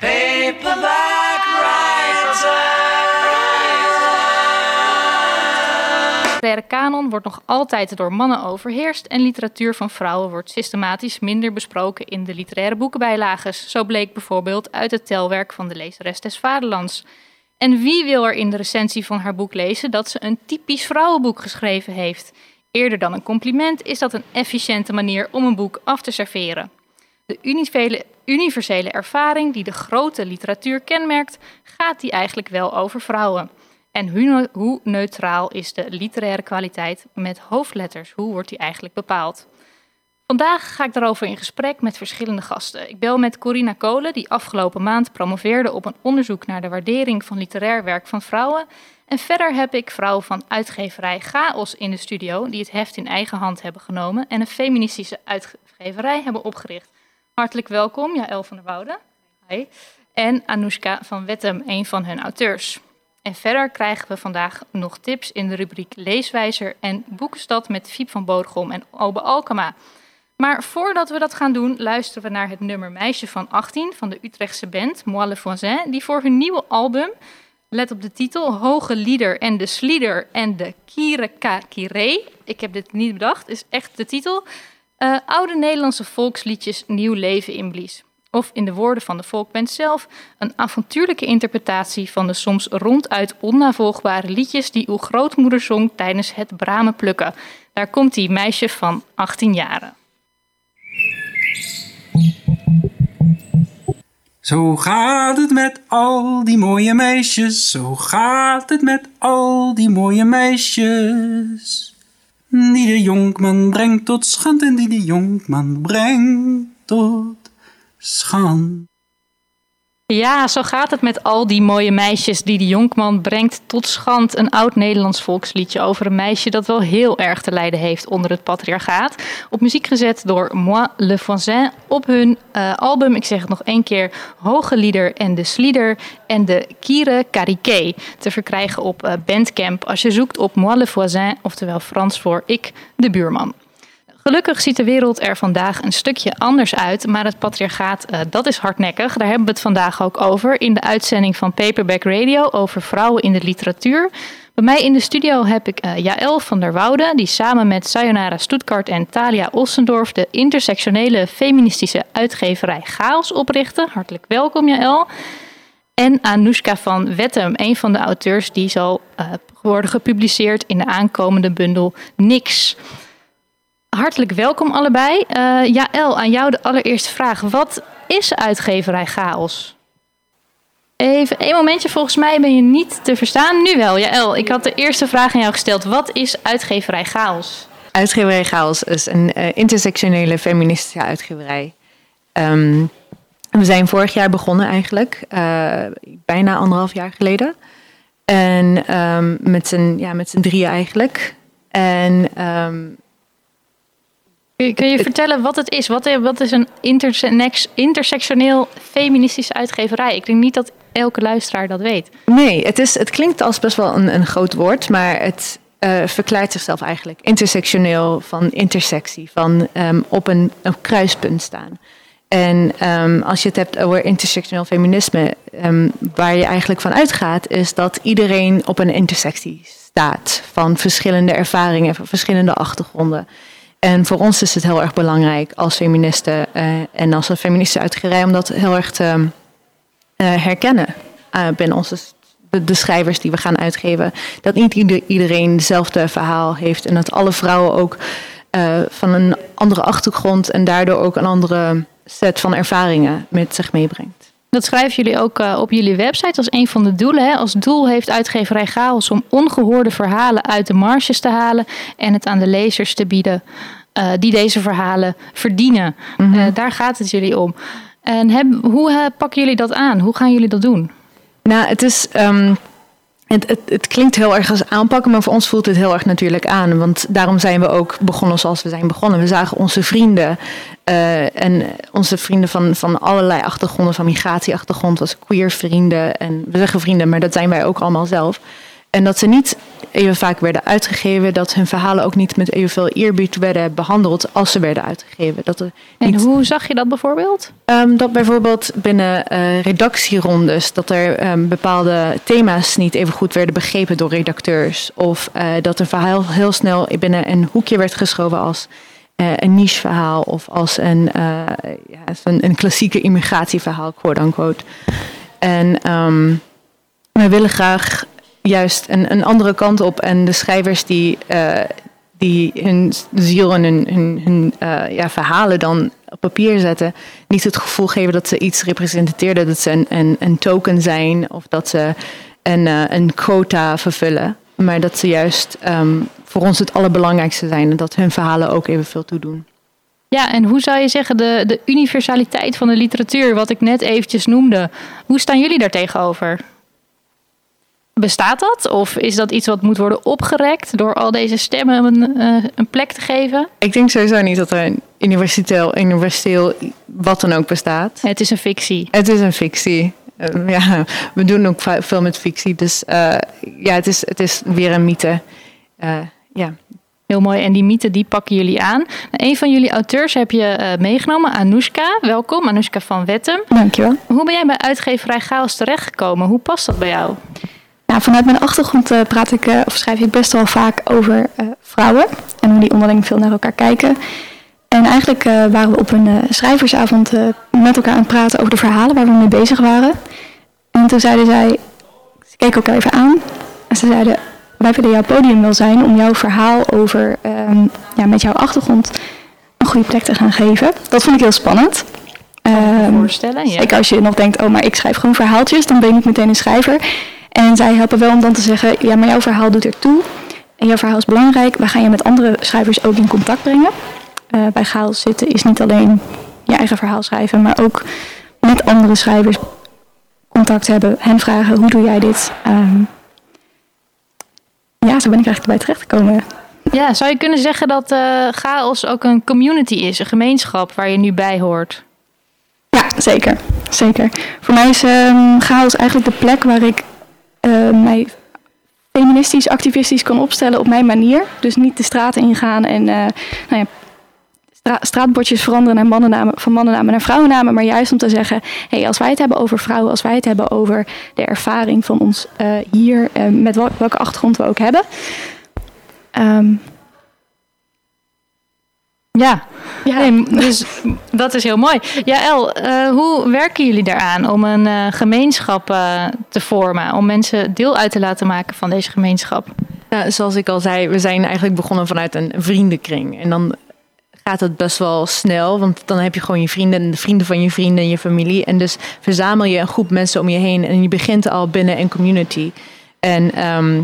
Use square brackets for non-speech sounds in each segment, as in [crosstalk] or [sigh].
Paperback De literaire kanon wordt nog altijd door mannen overheerst en literatuur van vrouwen wordt systematisch minder besproken in de literaire boekenbijlages. Zo bleek bijvoorbeeld uit het telwerk van de lezeres des Vaderlands. En wie wil er in de recensie van haar boek lezen dat ze een typisch vrouwenboek geschreven heeft? Eerder dan een compliment is dat een efficiënte manier om een boek af te serveren. De universele, universele ervaring die de grote literatuur kenmerkt, gaat die eigenlijk wel over vrouwen. En hoe, hoe neutraal is de literaire kwaliteit met hoofdletters? Hoe wordt die eigenlijk bepaald? Vandaag ga ik daarover in gesprek met verschillende gasten. Ik bel met Corina Kolen, die afgelopen maand promoveerde op een onderzoek naar de waardering van literair werk van vrouwen. En verder heb ik vrouwen van uitgeverij Chaos in de studio, die het heft in eigen hand hebben genomen en een feministische uitgeverij hebben opgericht. Hartelijk welkom, Jaël van der Woude. Hi. En Anoushka van Wettem, een van hun auteurs. En verder krijgen we vandaag nog tips in de rubriek Leeswijzer en Boekenstad met Fiep van Bodegom en Obe Alkema. Maar voordat we dat gaan doen, luisteren we naar het nummer Meisje van 18 van de Utrechtse band Moi le die voor hun nieuwe album, let op de titel, Hoge Lieder en de Slieder en de Kire Kire, ik heb dit niet bedacht, is echt de titel, uh, oude Nederlandse volksliedjes nieuw leven inblies. Of in de woorden van de volkband zelf, een avontuurlijke interpretatie van de soms ronduit onnavolgbare liedjes die uw grootmoeder zong tijdens het bramen plukken. Daar komt die meisje van 18 jaren. Zo gaat het met al die mooie meisjes, zo gaat het met al die mooie meisjes. Die de jonkman brengt tot schand en die de jonkman brengt tot schand. Ja, zo gaat het met al die mooie meisjes die de jonkman brengt tot schand. Een oud Nederlands volksliedje over een meisje dat wel heel erg te lijden heeft onder het patriarchaat. Op muziek gezet door Moi Le Voisin op hun uh, album, ik zeg het nog één keer, Hoge Lieder en de Slieder en de Kire Cariquet. Te verkrijgen op uh, Bandcamp als je zoekt op Moi Le Voisin, oftewel Frans voor ik, de buurman. Gelukkig ziet de wereld er vandaag een stukje anders uit, maar het patriarchaat, uh, dat is hardnekkig. Daar hebben we het vandaag ook over in de uitzending van Paperback Radio over vrouwen in de literatuur. Bij mij in de studio heb ik uh, Jaël van der Woude, die samen met Sayonara Stuttgart en Talia Ossendorf de intersectionele feministische uitgeverij Chaos oprichten. Hartelijk welkom Jaël. En Anoushka van Wettem, een van de auteurs die zal uh, worden gepubliceerd in de aankomende bundel Niks. Hartelijk welkom allebei. Uh, Jaël, aan jou de allereerste vraag. Wat is uitgeverij Chaos? Even één momentje, volgens mij ben je niet te verstaan. Nu wel, Jaël. Ik had de eerste vraag aan jou gesteld. Wat is uitgeverij Chaos? Uitgeverij Chaos is een uh, intersectionele feministische uitgeverij. Um, we zijn vorig jaar begonnen eigenlijk, uh, bijna anderhalf jaar geleden. En um, met z'n ja, drieën eigenlijk. En um, Kun je, vertellen wat het is? Wat, wat is een intersectioneel feministische uitgeverij? Ik denk niet dat elke luisteraar dat weet. Nee, het, is, het klinkt als best wel een, een groot woord, maar het uh, verklaart zichzelf eigenlijk. Intersectioneel van intersectie, van um, op een, een, kruispunt staan. En um, als je het hebt over intersectioneel feminisme, um, waar je eigenlijk van uitgaat, is dat iedereen op een intersectie staat van verschillende ervaringen, van verschillende achtergronden. En voor ons is het heel erg belangrijk als feministen uh, en als een feministische uitgeverij om dat heel erg te uh, herkennen uh, binnen onze de, de, schrijvers die we gaan uitgeven. Dat niet ieder, iedereen hetzelfde verhaal heeft en dat alle vrouwen ook van een andere achtergrond en daardoor ook een andere set van ervaringen met zich meebrengt. Dat schrijven jullie ook uh, op jullie website als een van de doelen. Hè? Als doel heeft uitgeverij Chaos om ongehoorde verhalen uit de marges te halen en het aan de lezers te bieden uh, die deze verhalen verdienen. Mm -hmm. uh, daar gaat het jullie om. En heb, hoe pakken jullie dat aan? Hoe gaan jullie dat doen? Nou, het is. Um, het, het, het, klinkt heel erg als aanpakken, maar voor ons voelt het heel erg natuurlijk aan. Want daarom zijn we ook begonnen zoals we zijn begonnen. We zagen onze vrienden uh, en onze vrienden van, van allerlei achtergronden, van migratieachtergrond, was queer vrienden. En we zeggen vrienden, maar dat zijn wij ook allemaal zelf. En dat ze niet even vaak werden uitgegeven, dat hun verhalen ook niet met evenveel eerbied werden behandeld als ze werden uitgegeven. Dat er En niet, hoe zag je dat bijvoorbeeld? Ehm, dat bijvoorbeeld binnen eh, redactierondes dat er ehm, bepaalde thema's niet even goed werden begrepen door redacteurs. Of eh, dat een verhaal heel snel binnen een hoekje werd geschoven als eh, een niche verhaal of als een, ja, een, een klassieke immigratieverhaal, quote unquote. En ehm, we willen graag juist een, een andere kant op. En de schrijvers die, eh, die hun ziel en hun, hun, eh, ja, verhalen dan op papier zetten, niet het gevoel geven dat ze iets representeerden, dat ze een, een, een token zijn of dat ze een, eh, een quota vervullen. Maar dat ze juist ehm, voor ons het allerbelangrijkste zijn en dat hun verhalen ook evenveel toedoen. Ja, en hoe zou je zeggen de, de universaliteit van de literatuur, wat ik net eventjes noemde, hoe staan jullie daar tegenover? Bestaat dat? Of is dat iets wat moet worden opgerekt door al deze stemmen een, eh, een plek te geven? Ik denk sowieso niet dat er een universeel, universeel wat dan ook bestaat. Het is een fictie. Het is een fictie. Eh, ja, [laughs] we doen ook veel met fictie. Dus eh, ja, het is, het is weer een mythe. Eh, ja. Heel mooi. En die mythe die pakken jullie aan. Een van jullie auteurs heb je eh, meegenomen, Anoushka. Welkom, Anoushka van Wettem. Dankjewel. Hoe ben jij bij uitgeverij Chaos terechtgekomen? Hoe past dat bij jou? Nou, vanuit mijn achtergrond eh, praat ik, eh, of schrijf ik best wel vaak over eh, vrouwen en hoe die onderling veel naar elkaar kijken. En eigenlijk waren we op een schrijversavond met elkaar aan het praten over de verhalen waar we mee bezig waren. En toen zeiden zij, ze keken elkaar even aan en ze zeiden, wij willen jouw podium wel zijn om jouw verhaal over, ehm, ja, met jouw achtergrond een goede plek te gaan geven. Dat vond ik heel spannend. Ik Ehm, voorstellen. Ja. Zeker als je nog denkt, oh, maar ik schrijf gewoon verhaaltjes, dan ben niet meteen een schrijver. En zij helpen wel om dan te zeggen, ja, maar jouw verhaal doet ertoe. En jouw verhaal is belangrijk. We gaan je met andere schrijvers ook in contact brengen. Eh, bij Chaos zitten is niet alleen je eigen verhaal schrijven, maar ook met andere schrijvers contact hebben. Hen vragen, hoe doe jij dit? Ehm, ja, zo ben ik eigenlijk bij terechtgekomen. Ja, zou je kunnen zeggen dat eh, Chaos ook een community is, een gemeenschap waar je nu bij hoort? Ja, zeker. Zeker. Voor mij is ehm chaos eigenlijk de plek waar ik eh, mij feministisch, activistisch kan opstellen op mijn manier. Dus niet de straat ingaan en eh, nou ja, stra- straatbordjes veranderen naar mannennamen, van mannennamen naar vrouwennamen. Maar juist om te zeggen, hey, als wij het hebben over vrouwen, als wij het hebben over de ervaring van ons eh, hier, met wel- welke achtergrond we ook hebben. Ehm, Ja, ja, nee, dus dat is heel mooi. Ja, El, eh, hoe werken jullie daaraan om een eh, gemeenschap eh, te vormen? Om mensen deel uit te laten maken van deze gemeenschap? Nou, zoals ik al zei, we zijn eigenlijk begonnen vanuit een vriendenkring. En dan gaat het best wel snel, want dan heb je gewoon je vrienden en de vrienden van je vrienden en je familie. En dus verzamel je een groep mensen om je heen en je begint al binnen een community. En ehm,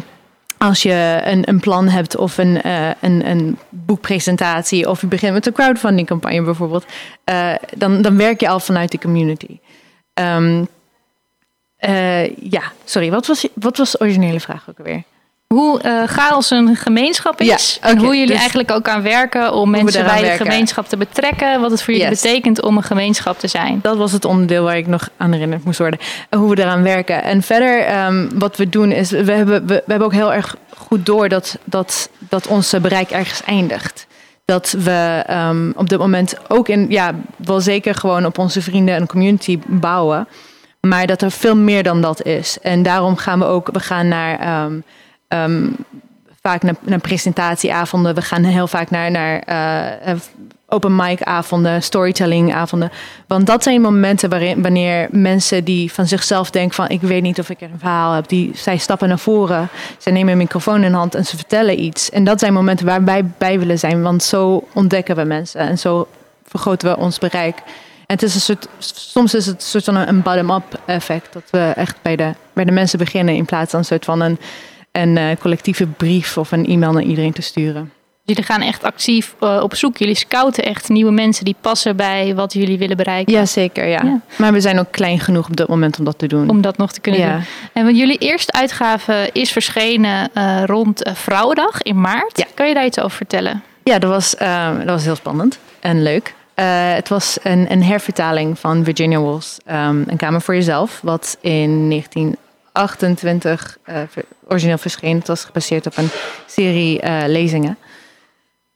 als je een, een plan hebt of een, eh, een, een boekpresentatie of je begint met een crowdfunding campagne bijvoorbeeld, eh, dan, dan werk je al vanuit de community. Ehm, eh, ja, sorry, wat was, wat was de originele vraag ook alweer? Hoe eh chaos een gemeenschap is. Ja, en hoe jullie dus- eigenlijk ook aan werken om mensen bij de gemeenschap te betrekken. Wat het voor jullie Yes. betekent om een gemeenschap te zijn. Dat was het onderdeel waar ik nog aan herinnerd moest worden. En hoe we eraan werken. En verder, ehm, wat we doen is, we hebben, we, we hebben ook heel erg goed door dat, dat, dat ons bereik ergens eindigt. Dat we ehm, op dit moment ook in, ja, wel zeker gewoon op onze vrienden en community bouwen. Maar dat er veel meer dan dat is. En daarom gaan we ook, we gaan naar ehm, ehm, vaak naar, presentatieavonden. We gaan heel vaak naar, naar eh, eh, open mic avonden, storytelling avonden. Want dat zijn momenten waarin wanneer mensen die van zichzelf denken van ik weet niet of ik een verhaal heb, die zij stappen naar voren, zij nemen een microfoon in hand en ze vertellen iets. En dat zijn momenten waar wij bij willen zijn, want zo ontdekken we mensen en zo vergroten we ons bereik. En het is soort, soms is het een soort van een bottom-up effect. Dat we echt bij de, bij de mensen beginnen in plaats van een soort van een, een eh, collectieve brief of een e-mail naar iedereen te sturen. Jullie gaan echt actief eh, op zoek. Jullie scouten echt nieuwe mensen die passen bij wat jullie willen bereiken. Jazeker, ja. Ja. Maar we zijn ook klein genoeg op dit moment om dat te doen. Om dat nog te kunnen Ja. doen. En want jullie eerste uitgave is verschenen eh, rond Vrouwendag in maart. Ja. Kan je daar iets over vertellen? Ja, dat was, dat was heel spannend en leuk. Het was een, een hervertaling van Virginia Woolf's ehm, Een Kamer voor Jezelf, wat in 1928 uh, origineel verscheen. Het was gebaseerd op een serie uh, lezingen.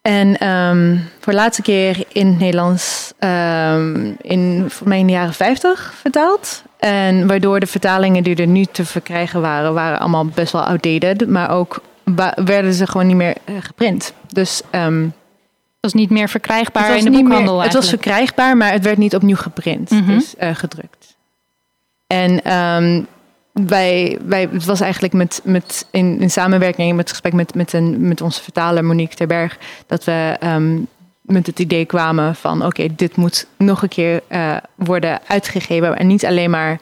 En um, voor de laatste keer in het Nederlands um, in, voor mij in de jaren 50 vertaald. En waardoor de vertalingen die er nu te verkrijgen waren, waren allemaal best wel outdated. Maar ook werden ze gewoon niet meer uh, geprint. Dus um, het was niet meer verkrijgbaar in de boekhandel meer, Het was verkrijgbaar, maar het werd niet opnieuw geprint. Mm -hmm. Dus uh, gedrukt. En um, wij, wij, het was eigenlijk met, met in, in samenwerking met het gesprek met, met, een, met onze vertaler Monique Terberg, dat we um, met het idee kwamen van oké, dit moet nog een keer uh, worden uitgegeven. En niet alleen maar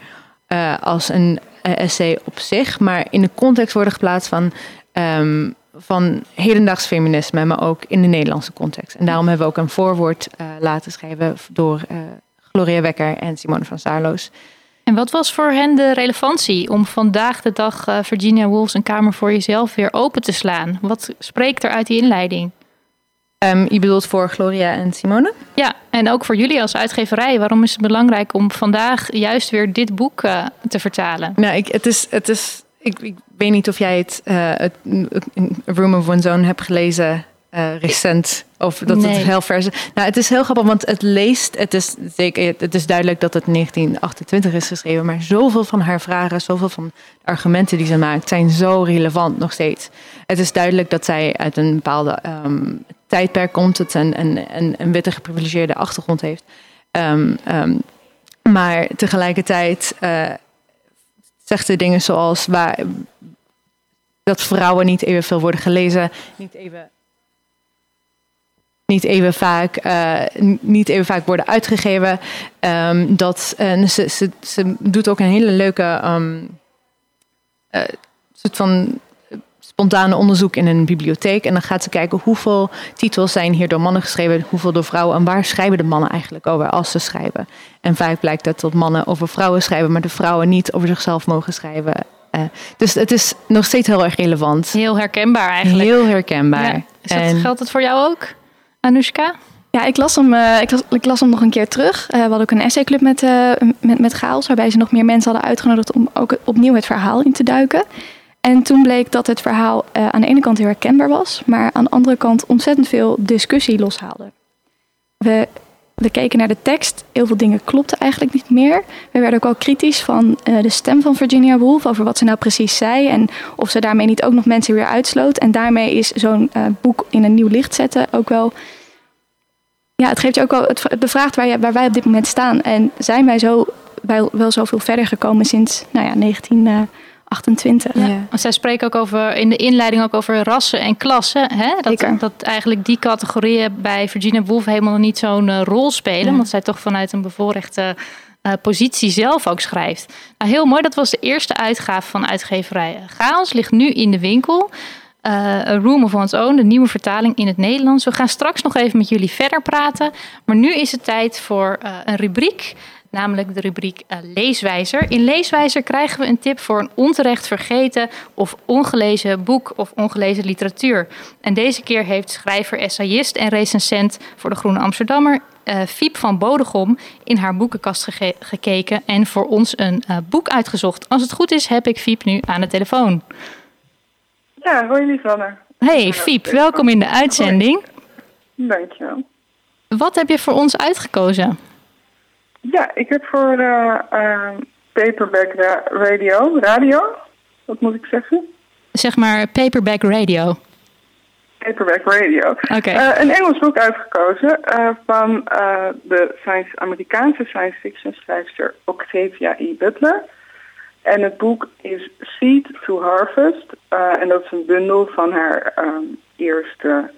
uh, als een uh, essay op zich, maar in de context worden geplaatst van, um, van hedendaags feminisme, maar ook in de Nederlandse context. En daarom hebben we ook een voorwoord laten schrijven door Gloria Wekker en Simone van Saarloos. En wat was voor hen de relevantie om vandaag de dag uh, Virginia Woolf's een kamer voor jezelf weer open te slaan? Wat spreekt er uit die inleiding? Um, je bedoelt voor Gloria en Simone? Ja, en ook voor jullie als uitgeverij. Waarom is het belangrijk om vandaag juist weer dit boek uh, te vertalen? Nou, ik, het is, het is, ik, ik weet niet of jij het, uh, het Room of One's Own hebt gelezen uh, recent. Of dat nee. het heel vers Nou, het is heel grappig, want het leest. Het is, zeker, het is duidelijk dat het 1928 is geschreven. Maar zoveel van haar vragen, zoveel van de argumenten die ze maakt, zijn zo relevant nog steeds. Het is duidelijk dat zij uit een bepaalde um, tijdperk komt. Dat ze een, een, een, een witte geprivilegeerde achtergrond heeft. Um, um, maar tegelijkertijd uh, zegt ze dingen zoals waar, dat vrouwen niet evenveel worden gelezen, niet even niet even vaak, uh, niet even vaak worden uitgegeven. Um, dat, ze, ze, ze doet ook een hele leuke um, uh, soort van spontane onderzoek in een bibliotheek. En dan gaat ze kijken hoeveel titels zijn hier door mannen geschreven, hoeveel door vrouwen. En waar schrijven de mannen eigenlijk over als ze schrijven. En vaak blijkt dat dat mannen over vrouwen schrijven, maar de vrouwen niet over zichzelf mogen schrijven. Uh, dus het is nog steeds heel erg relevant. Heel herkenbaar eigenlijk. Heel herkenbaar. Ja. Is dat, en, geldt het voor jou ook? Ja, ik las hem, uh, ik, las, hem nog een keer terug. Uh, we hadden ook een essayclub met, uh, met, met Gaals, waarbij ze nog meer mensen hadden uitgenodigd om ook opnieuw het verhaal in te duiken. En toen bleek dat het verhaal aan de ene kant heel herkenbaar was, maar aan de andere kant ontzettend veel discussie loshaalde. We, we keken naar de tekst, heel veel dingen klopten eigenlijk niet meer. We werden ook al kritisch van de stem van Virginia Woolf over wat ze nou precies zei en of ze daarmee niet ook nog mensen weer uitsloot. En daarmee is zo'n boek in een nieuw licht zetten ook wel ja, het geeft je ook wel, het bevraagt waar, je, waar wij op dit moment staan. En zijn wij zo wel, wel zoveel verder gekomen sinds nou ja, 1928. Ja. Ja. Zij spreken ook over in de inleiding ook over rassen en klassen. Hè? Dat, dat eigenlijk die categorieën bij Virginia Woolf helemaal niet zo'n uh, rol spelen. Ja. Omdat zij toch vanuit een bevoorrechte uh, positie zelf ook schrijft. Nou, heel mooi, dat was de eerste uitgave van uitgeverij Chaos. Ligt nu in de winkel. Uh, A Room of One's Own, de nieuwe vertaling in het Nederlands. We gaan straks nog even met jullie verder praten. Maar nu is het tijd voor uh, een rubriek, namelijk de rubriek uh, Leeswijzer. In Leeswijzer krijgen we een tip voor een onterecht vergeten of ongelezen boek of ongelezen literatuur. En deze keer heeft schrijver, essayist en recensent voor de Groene Amsterdammer Fiep van Bodegom in haar boekenkast ge gekeken en voor ons een boek uitgezocht. Als het goed is, heb ik Fiep nu aan de telefoon. Ja, hoi Lisanne. Hey Fiep, welkom in de uitzending. Hoi. Dankjewel. Wat heb je voor ons uitgekozen? Ja, ik heb voor uh, uh, Paperback Radio, radio, wat moet ik zeggen? Zeg maar Paperback Radio. Paperback Radio. Okay. Uh, een Engels boek uitgekozen van de science, Amerikaanse science fiction schrijfster Octavia E. Butler. En het boek is Seed to Harvest. Uh, en dat is een bundel van haar um, eerste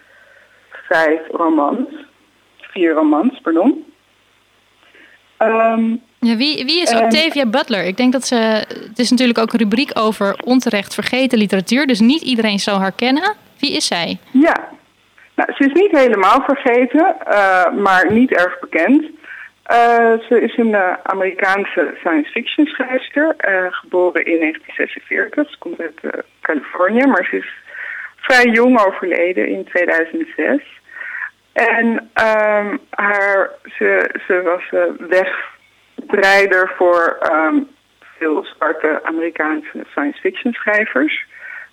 vijf romans. Vier romans, pardon. Um, ja, wie, wie is Octavia Butler? Ik denk dat ze. Het is natuurlijk ook een rubriek over onterecht vergeten literatuur. Dus niet iedereen zou haar kennen. Wie is zij? Ja, nou, ze is niet helemaal vergeten, uh, maar niet erg bekend. Uh, ze is een uh, Amerikaanse science fiction schrijfster, uh, geboren in 1946. Ze komt uit Californië, maar ze is vrij jong overleden in 2006. En um, haar, ze, ze was wegbreider voor um, veel zwarte Amerikaanse science fiction schrijvers.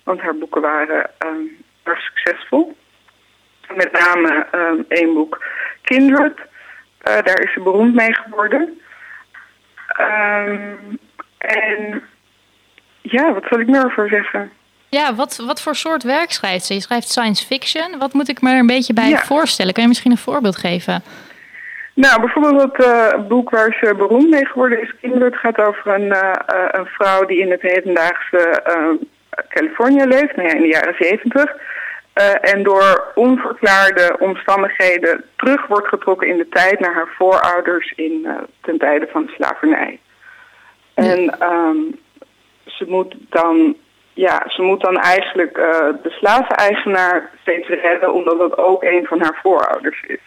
Want haar boeken waren um, erg succesvol. Met name um, één boek, Kindred. Uh, daar is ze beroemd mee geworden. Um, en ja, wat zal ik meer over zeggen? Ja, wat, wat voor soort werk schrijft ze? Je schrijft science fiction. Wat moet ik me er een beetje bij ja. voorstellen? Kan je misschien een voorbeeld geven? Nou, bijvoorbeeld het uh, boek waar ze beroemd mee geworden is, Kindred, gaat over een, uh, een vrouw die in het hedendaagse Californië leeft, nou ja, in de jaren zeventig. En door onverklaarde omstandigheden terug wordt getrokken in de tijd naar haar voorouders in, ten tijde van de slavernij. En um, ze moet dan ja, ze moet dan eigenlijk uh, de slaveneigenaar steeds redden, omdat dat ook een van haar voorouders is.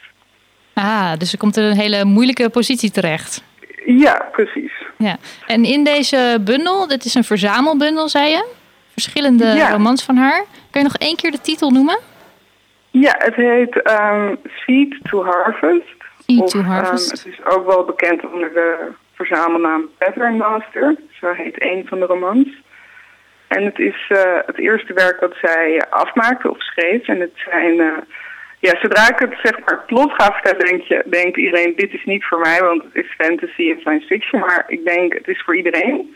Ah, dus ze komt in een hele moeilijke positie terecht. Ja, precies. Ja. En in deze bundel, dit is een verzamelbundel, zei je? Verschillende ja. romans van haar. Kun je nog één keer de titel noemen? Ja, het heet um, Seed to Harvest. Seed to Harvest. Um, het is ook wel bekend onder de verzamelnaam Pattern Master. Zo heet een van de romans. En het is uh, het eerste werk dat zij afmaakte of schreef. En het zijn, uh, ja, zodra ik het zeg maar plot ga vertellen, denk je, denkt iedereen, dit is niet voor mij, want het is fantasy en science fiction. Maar ik denk, het is voor iedereen.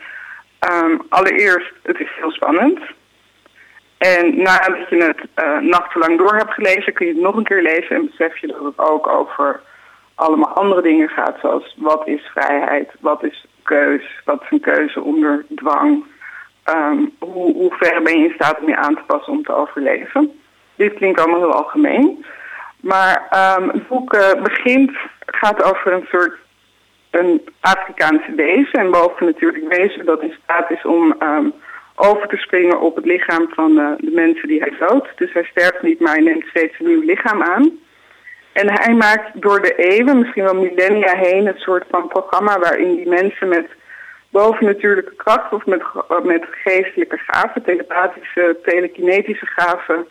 Um, allereerst, het is heel spannend. En nadat je het uh, nachtenlang door hebt gelezen, kun je het nog een keer lezen en besef je dat het ook over allemaal andere dingen gaat, zoals wat is vrijheid, wat is keus, wat is een keuze onder dwang, um, hoe, hoe ver ben je in staat om je aan te passen om te overleven. Dit klinkt allemaal heel algemeen. Maar um, het boek uh, begint, gaat over een soort een Afrikaanse wezen. En boven natuurlijk wezen dat in staat is om um, over te springen op het lichaam van uh, de mensen die hij doodt. Dus hij sterft niet, maar hij neemt steeds een nieuw lichaam aan. En hij maakt door de eeuwen, misschien wel millennia heen, een soort van programma waarin die mensen met bovennatuurlijke kracht of met, met geestelijke gaven, telepathische, telekinetische gaven,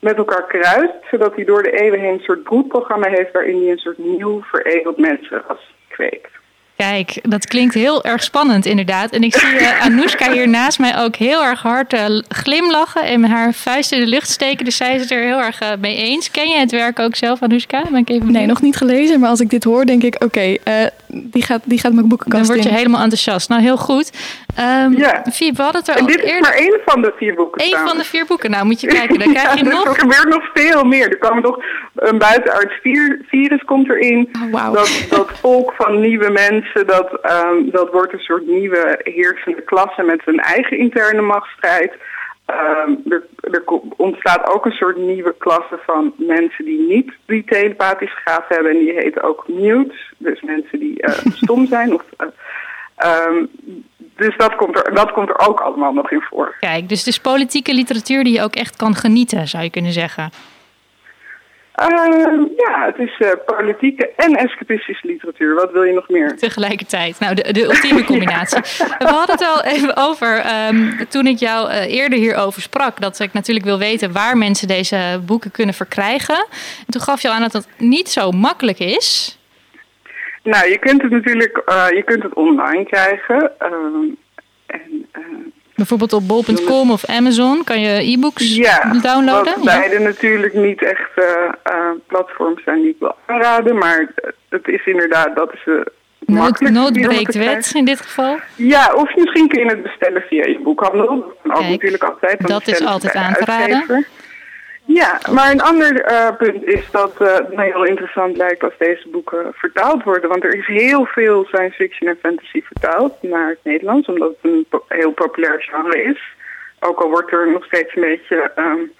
met elkaar kruist. Zodat hij door de eeuwen heen een soort broedprogramma heeft waarin hij een soort nieuw veredeld mensenras kweekt. Kijk, dat klinkt heel erg spannend inderdaad. En ik zie uh, [laughs] Anoushka hier naast mij ook heel erg hard uh, glimlachen en haar vuist in de lucht steken. Dus zij is het er heel erg uh, mee eens. Ken je het werk ook zelf, Anoushka? Ben ik even nee, nog niet gelezen. Maar als ik dit hoor, denk ik, oké, okay, die, gaat, die gaat mijn boekenkast Dan word je in. helemaal enthousiast. Nou, heel goed. Um, ja. Fiep, we hadden het er en al dit eerder... is maar één van de vier boeken. Eén van de vier boeken. Nou, moet je kijken. Dan [laughs] krijg je ja, nog... Er gebeurt nog veel meer. Er komen nog een buitenaards virus komt erin. Oh, wow. dat, dat volk van nieuwe mensen, dat... Um, dat wordt een soort nieuwe heersende klasse met een eigen interne machtsstrijd. Um, er, er, ontstaat ook een soort nieuwe klasse van mensen die niet die telepathische gaven hebben. En die heten ook mutes. Dus mensen die uh, [laughs] stom zijn. Of, uh, um, dus dat komt, er, dat komt er ook allemaal nog in voor. Kijk, dus het is politieke literatuur die je ook echt kan genieten, zou je kunnen zeggen. Uh, ja, het is uh, politieke en escapistische literatuur. Wat wil je nog meer? Tegelijkertijd. Nou, de, de ultieme [laughs] combinatie. We hadden het al even over, um, toen ik jou uh, eerder hierover sprak, dat ik natuurlijk wil weten waar mensen deze boeken kunnen verkrijgen. En toen gaf je aan dat dat niet zo makkelijk is. Nou, je kunt het natuurlijk je kunt het online krijgen. en, Bijvoorbeeld op bol.com of Amazon kan je e-books ja, downloaden? Wat beide natuurlijk niet echt uh, platforms zijn die ik wil aanraden. Maar het is inderdaad, dat is uh, Nood, noodbreekt wet in dit geval? Ja, of misschien kun je het bestellen via je boekhandel. Dat natuurlijk altijd. Dat is altijd aan te raden. Ja, maar een ander uh, punt is dat uh, het mij heel interessant lijkt als deze boeken vertaald worden. Want er is heel veel science fiction en fantasy vertaald naar het Nederlands, omdat het een heel populair genre is. Ook al wordt er nog steeds een beetje, um,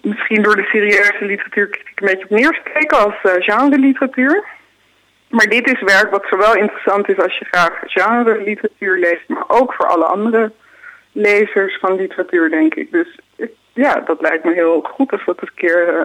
misschien door de serieuze literatuurkritiek een beetje op neergekeken als uh, genre literatuur. Maar dit is werk wat zowel interessant is als je graag genre literatuur leest, maar ook voor alle andere lezers van literatuur, denk ik. Dus ja, dat lijkt me heel goed als dat een keer uh,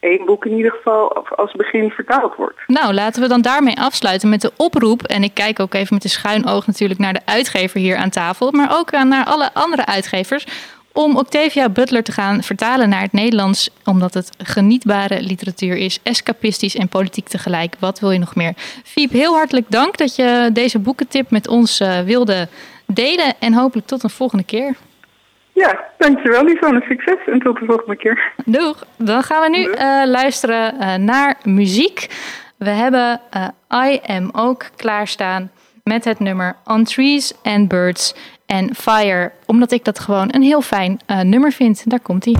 één boek in ieder geval als begin vertaald wordt. Nou, laten we dan daarmee afsluiten met de oproep. En ik kijk ook even met een schuin oog natuurlijk naar de uitgever hier aan tafel, maar ook naar alle andere uitgevers. om Octavia Butler te gaan vertalen naar het Nederlands, omdat het genietbare literatuur is, escapistisch en politiek tegelijk. Wat wil je nog meer? Fiep, heel hartelijk dank dat je deze boekentip met ons uh, wilde delen en hopelijk tot een volgende keer. Ja, dankjewel Lisanne. Succes en tot de volgende keer. Doeg. Dan gaan we nu uh, luisteren uh, naar muziek. We hebben uh, I Am ook klaarstaan met het nummer On Trees and Birds and Fire. Omdat ik dat gewoon een heel fijn nummer vind. Daar komt-ie.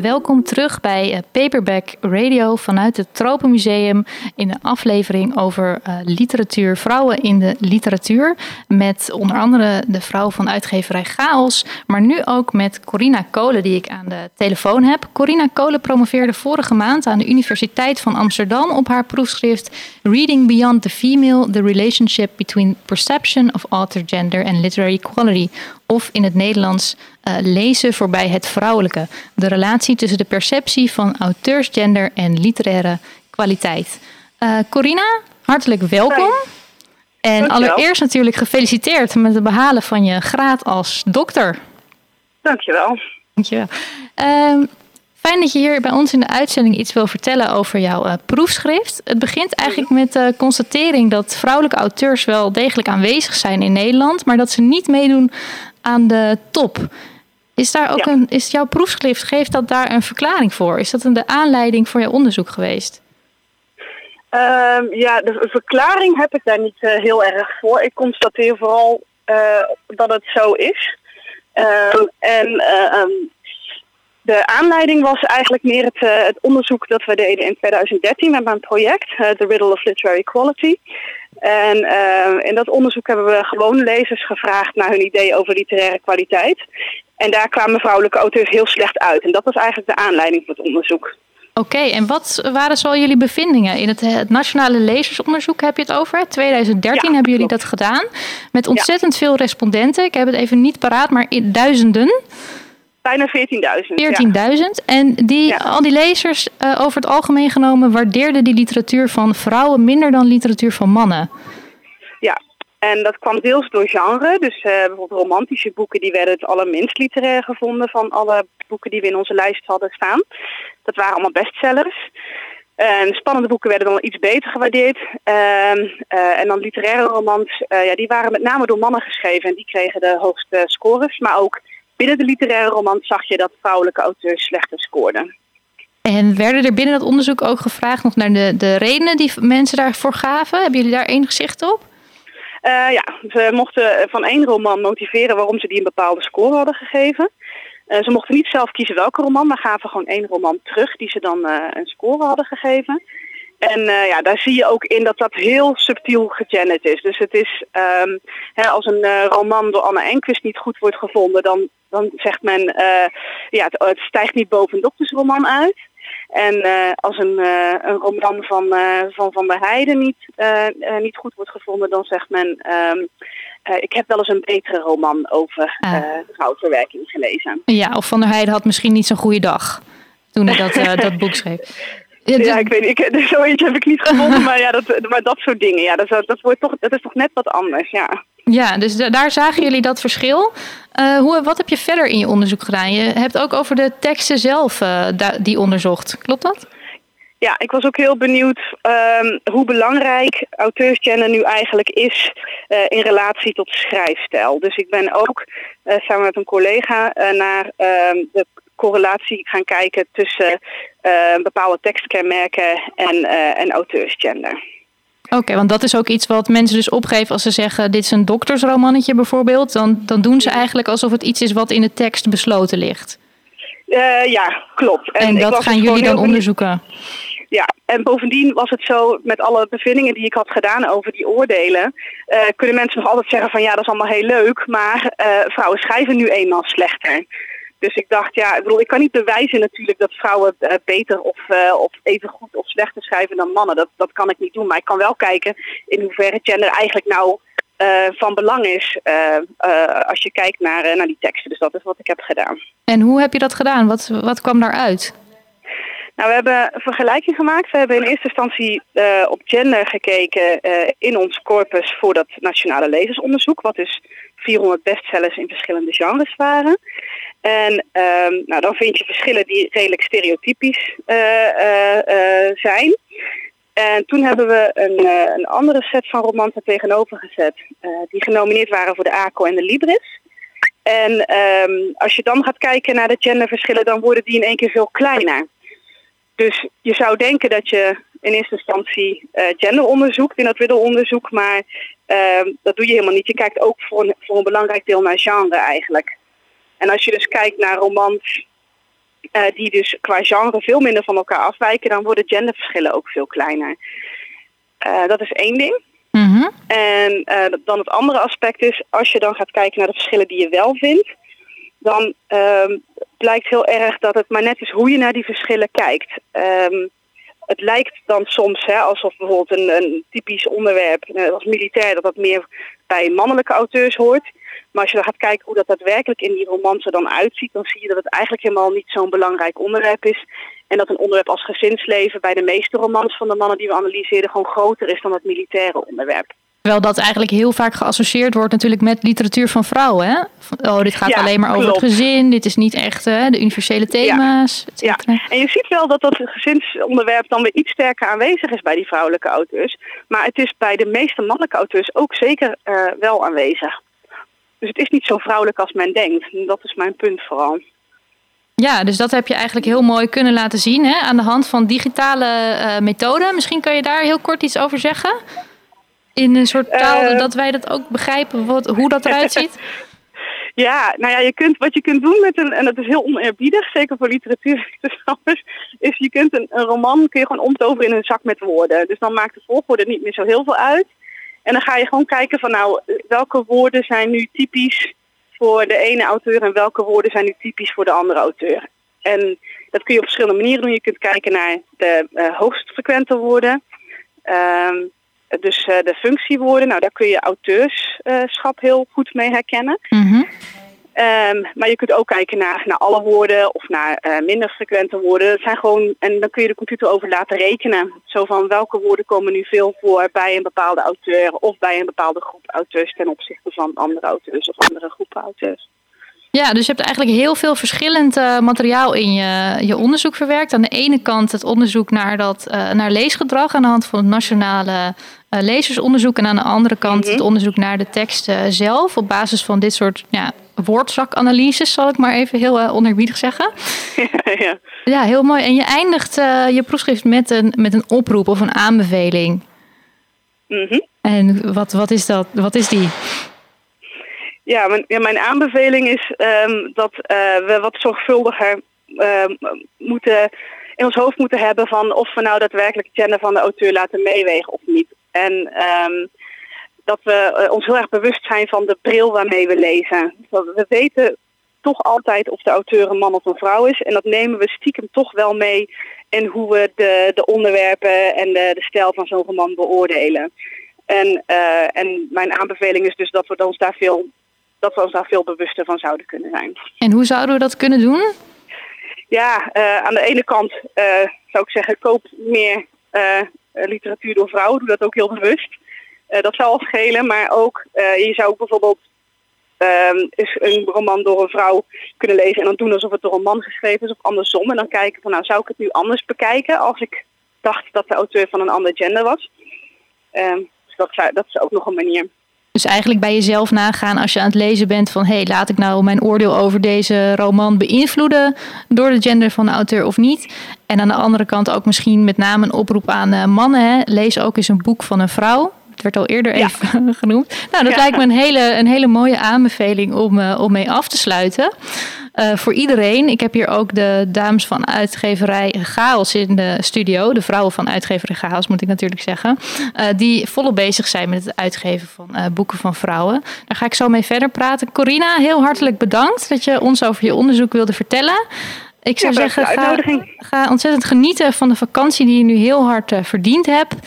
Welkom terug bij eh, Paperback Radio vanuit het Tropenmuseum in de aflevering over uh, literatuur, vrouwen in de literatuur. Met onder andere de vrouw van uitgeverij Chaos, maar nu ook met Corina Kolen die ik aan de telefoon heb. Corina Kolen promoveerde vorige maand aan de Universiteit van Amsterdam op haar proefschrift Reading Beyond the Female, The Relationship Between Perception of Author Gender and Literary Equality of in het Nederlands uh, lezen voorbij het vrouwelijke. De relatie tussen de perceptie van auteursgender en literaire kwaliteit. Uh, Corina, hartelijk welkom. En Dankjewel. allereerst natuurlijk gefeliciteerd met het behalen van je graad als dokter. Dankjewel. Dankjewel. Uh, Fijn dat je hier bij ons in de uitzending iets wil vertellen over jouw uh, proefschrift. Het begint eigenlijk met de constatering dat vrouwelijke auteurs wel degelijk aanwezig zijn in Nederland, maar dat ze niet meedoen aan de top. Is, daar ook Ja. een, is jouw proefschrift, geeft dat daar een verklaring voor? Is dat een, de aanleiding voor jouw onderzoek geweest? Ehm, ja, de verklaring heb ik daar niet eh, heel erg voor. Ik constateer vooral eh, dat het zo is. Ehm, en eh, ehm, de aanleiding was eigenlijk meer het, eh, het onderzoek dat we deden in 2013 met mijn project, The Riddle of Literary Quality. En in dat onderzoek hebben we gewone lezers gevraagd naar hun ideeën over literaire kwaliteit. En daar kwamen vrouwelijke auteurs heel slecht uit. En dat was eigenlijk de aanleiding voor het onderzoek. Oké, en wat waren zo jullie bevindingen? In het, het Nationale Lezersonderzoek heb je het over. hè? 2013 Ja, hebben jullie klopt. dat gedaan. Met ontzettend veel respondenten. Ik heb het even niet paraat, maar in duizenden. Bijna 14.000. ja. 14.000. En die, Ja. al die lezers, eh, over het algemeen genomen, waardeerden die literatuur van vrouwen minder dan literatuur van mannen. Ja, en dat kwam deels door genre. Dus eh, bijvoorbeeld romantische boeken die werden het allerminst literair gevonden van alle boeken die we in onze lijst hadden staan. Dat waren allemaal bestsellers. En spannende boeken werden dan iets beter gewaardeerd. Ehm, eh, en dan literaire romans, eh, ja, die waren met name door mannen geschreven en die kregen de hoogste scores. Maar ook binnen de literaire romans zag je dat vrouwelijke auteurs slechter scoorden. En werden er binnen dat onderzoek ook gevraagd nog naar de, de redenen die mensen daarvoor gaven? Hebben jullie daar enig zicht op? Eh, ja, ze mochten van één roman motiveren waarom ze die een bepaalde score hadden gegeven. Eh, ze mochten niet zelf kiezen welke roman, maar gaven gewoon één roman terug die ze dan eh, een score hadden gegeven. En eh, ja, daar zie je ook in dat dat heel subtiel gegenderd is. Dus het is, ehm, hè, als een eh, roman door Anne Enquist niet goed wordt gevonden, dan, dan zegt men, eh, ja, het, het stijgt niet boven een doktersroman uit. En eh, als een, eh, een roman van, eh, van Van der Heijden niet, niet goed wordt gevonden, dan zegt men... ehm, eh, ik heb wel eens een betere roman over Ah. rouwverwerking gelezen. Ja, of Van der Heijden had misschien niet zo'n goede dag toen hij dat, [laughs] dat boek schreef. Ja, dus- Ja, ik weet niet, ik, [laughs] zoiets heb ik niet gevonden, [laughs] maar, ja, dat, maar dat soort dingen, ja, dat, dat, wordt toch, dat is toch net wat anders, ja. Ja, dus da- daar zagen jullie dat verschil. Eh, hoe, wat heb je verder in je onderzoek gedaan? Je hebt ook over de teksten zelf eh, die onderzocht. Klopt dat? Ja, ik was ook heel benieuwd ehm, hoe belangrijk auteursgender nu eigenlijk is eh, in relatie tot schrijfstijl. Dus ik ben ook samen met een collega naar ehm, de correlatie gaan kijken tussen eh, bepaalde tekstkenmerken en, eh, en auteursgender. Oké, want dat is ook iets wat mensen dus opgeven als ze zeggen... dit is een doktersromannetje bijvoorbeeld. Dan, dan doen ze eigenlijk alsof het iets is wat in de tekst besloten ligt. Eh, ja, klopt. En, dat dus gaan gewoon jullie dan onderzoeken. Ja, en bovendien was het zo met alle bevindingen die ik had gedaan over die oordelen, kunnen mensen nog altijd zeggen van ja, dat is allemaal heel leuk, maar vrouwen schrijven nu eenmaal slechter. Dus ik dacht, ja, ik bedoel, ik kan niet bewijzen natuurlijk dat vrouwen eh, beter of, eh, of even goed of slechter schrijven dan mannen. Dat, dat kan ik niet doen. Maar ik kan wel kijken in hoeverre gender eigenlijk nou eh, van belang is als je kijkt naar, naar die teksten. Dus dat is wat ik heb gedaan. En hoe heb je dat gedaan? Wat, wat kwam daaruit? Nou, we hebben een vergelijking gemaakt. We hebben in eerste instantie op gender gekeken in ons corpus voor dat nationale lezersonderzoek, wat dus 400 bestsellers in verschillende genres waren. En um, nou, dan vind je verschillen die redelijk stereotypisch uh, zijn. En toen hebben we een, een andere set van romansen tegenover gezet, die genomineerd waren voor de ACO en de Libris. En um, als je dan gaat kijken naar de genderverschillen, dan worden die in één keer veel kleiner. Dus je zou denken dat je in eerste instantie uh, gender onderzoekt in dat middelonderzoek, maar uh, dat doe je helemaal niet. Je kijkt ook voor een, voor een belangrijk deel naar genre eigenlijk. En als je dus kijkt naar romans uh, die dus qua genre veel minder van elkaar afwijken, dan worden genderverschillen ook veel kleiner. Uh, dat is één ding. Mm -hmm. En dan het andere aspect is, als je dan gaat kijken naar de verschillen die je wel vindt, dan um, blijkt heel erg dat het maar net is hoe je naar die verschillen kijkt. Um, het lijkt dan soms hè, alsof bijvoorbeeld een, een typisch onderwerp als militair dat dat meer bij mannelijke auteurs hoort. Maar als je gaat kijken hoe dat daadwerkelijk in die romans er dan uitziet, dan zie je dat het eigenlijk helemaal niet zo'n belangrijk onderwerp is. En dat een onderwerp als gezinsleven bij de meeste romans van de mannen die we analyseerden gewoon groter is dan het militaire onderwerp. Terwijl dat eigenlijk heel vaak geassocieerd wordt natuurlijk met literatuur van vrouwen. Hè? oh, dit gaat Ja, alleen maar over klopt. het gezin. Dit is niet echt hè, de universele thema's. Ja, en je ziet wel dat dat gezinsonderwerp dan weer iets sterker aanwezig is bij die vrouwelijke auteurs. Maar het is bij de meeste mannelijke auteurs ook zeker eh, wel aanwezig. Dus het is niet zo vrouwelijk als men denkt. En Dat is mijn punt vooral. Ja, dus dat heb je eigenlijk heel mooi kunnen laten zien hè, aan de hand van digitale eh, methoden. Misschien kan je daar heel kort iets over zeggen? In een soort taal, Eh. dat wij dat ook begrijpen, wat, hoe dat eruit ziet? [laughs] Ja, nou ja, je kunt, wat je kunt doen met een, en dat is heel oneerbiedig, zeker voor literatuurwetenschappers, [laughs] is je kunt een, een roman kun je gewoon omtoveren in een zak met woorden. Dus dan maakt de volgorde niet meer zo heel veel uit. En dan ga je gewoon kijken van nou, welke woorden zijn nu typisch voor de ene auteur en welke woorden zijn nu typisch voor de andere auteur. En dat kun je op verschillende manieren doen. Je kunt kijken naar de uh, hoogst frequente woorden. Ehm, dus uh, de functiewoorden, nou daar kun je auteurschap heel goed mee herkennen. Mhm. Um, maar je kunt ook kijken naar, naar alle woorden of naar uh, minder frequente woorden. Dat zijn gewoon, en dan kun je de computer over laten rekenen. Zo van welke woorden komen nu veel voor bij een bepaalde auteur of bij een bepaalde groep auteurs ten opzichte van andere auteurs of andere groepen auteurs. Ja, dus je hebt eigenlijk heel veel verschillend uh, materiaal in je, je onderzoek verwerkt. Aan de ene kant het onderzoek naar, dat, uh, naar leesgedrag aan de hand van het nationale uh, lezersonderzoek. En aan de andere kant mm -hmm. het onderzoek naar de tekst zelf. Op basis van dit soort ja, woordzakanalyses, zal ik maar even heel onerbiedig zeggen. [laughs] ja. ja, heel mooi. En je eindigt je proefschrift met een, met een oproep of een aanbeveling. Mm -hmm. En wat, wat, is dat? wat is die? Ja, mijn, mijn aanbeveling is um, dat uh, we wat zorgvuldiger uh, moeten in ons hoofd moeten hebben van of we nou daadwerkelijk het gender van de auteur laten meewegen of niet. En um, dat we uh, ons heel erg bewust zijn van de bril waarmee we lezen. We weten toch altijd of de auteur een man of een vrouw is. En dat nemen we stiekem toch wel mee in hoe we de, de onderwerpen en de, de stijl van zo'n roman beoordelen. En, en mijn aanbeveling is dus dat we ons daar veel dat we ons daar veel bewuster van zouden kunnen zijn. En hoe zouden we dat kunnen doen? Ja, uh, aan de ene kant uh, zou ik zeggen, koop meer uh, literatuur door vrouwen. Doe dat ook heel bewust. dat zou al schelen, maar ook je zou ook bijvoorbeeld is een roman door een vrouw kunnen lezen en dan doen alsof het door een man geschreven is of andersom. En dan kijken van nou zou ik het nu anders bekijken als ik dacht dat de auteur van een ander gender was. dus dat, zou, dat is ook nog een manier. Dus eigenlijk bij jezelf nagaan als je aan het lezen bent van... hé, hey, laat ik nou mijn oordeel over deze roman beïnvloeden... door de gender van de auteur of niet. En aan de andere kant ook misschien met name een oproep aan uh, mannen. Hè. Lees ook eens een boek van een vrouw. Het werd al eerder ja. even [laughs] genoemd. Nou, dat ja. lijkt me een hele, een hele mooie aanbeveling om, uh, om mee af te sluiten. Uh, voor iedereen. Ik heb hier ook de dames van uitgeverij Chaos in de studio. De vrouwen van uitgeverij Chaos, moet ik natuurlijk zeggen. Uh, die volop bezig zijn met het uitgeven van uh, boeken van vrouwen. Daar ga ik zo mee verder praten. Corina, heel hartelijk bedankt dat je ons over je onderzoek wilde vertellen. Ik zou ja, zeggen, ga, ga, ontzettend genieten van de vakantie die je nu heel hard verdiend hebt. [laughs]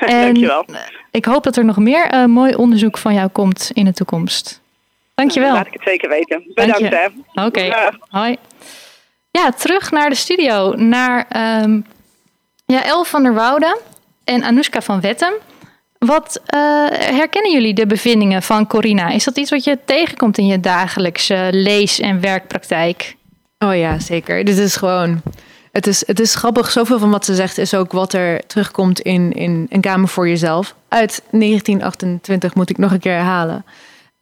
En Dankjewel. Ik hoop dat er nog meer mooi onderzoek van jou komt in de toekomst. Dankjewel. Laat ik het zeker weten. Bedankt. Oké, okay. hoi. Ja, terug naar de studio. Naar um, ja, El van der Woude en Anoushka van Wettem. Wat uh, herkennen jullie de bevindingen van Corina? Is dat iets wat je tegenkomt in je dagelijkse lees- en werkpraktijk? Oh ja, zeker. Dit is gewoon. Het is, het is grappig. Zoveel van wat ze zegt is ook wat er terugkomt in, in Een Kamer voor Jezelf. Uit 1928 moet ik nog een keer herhalen.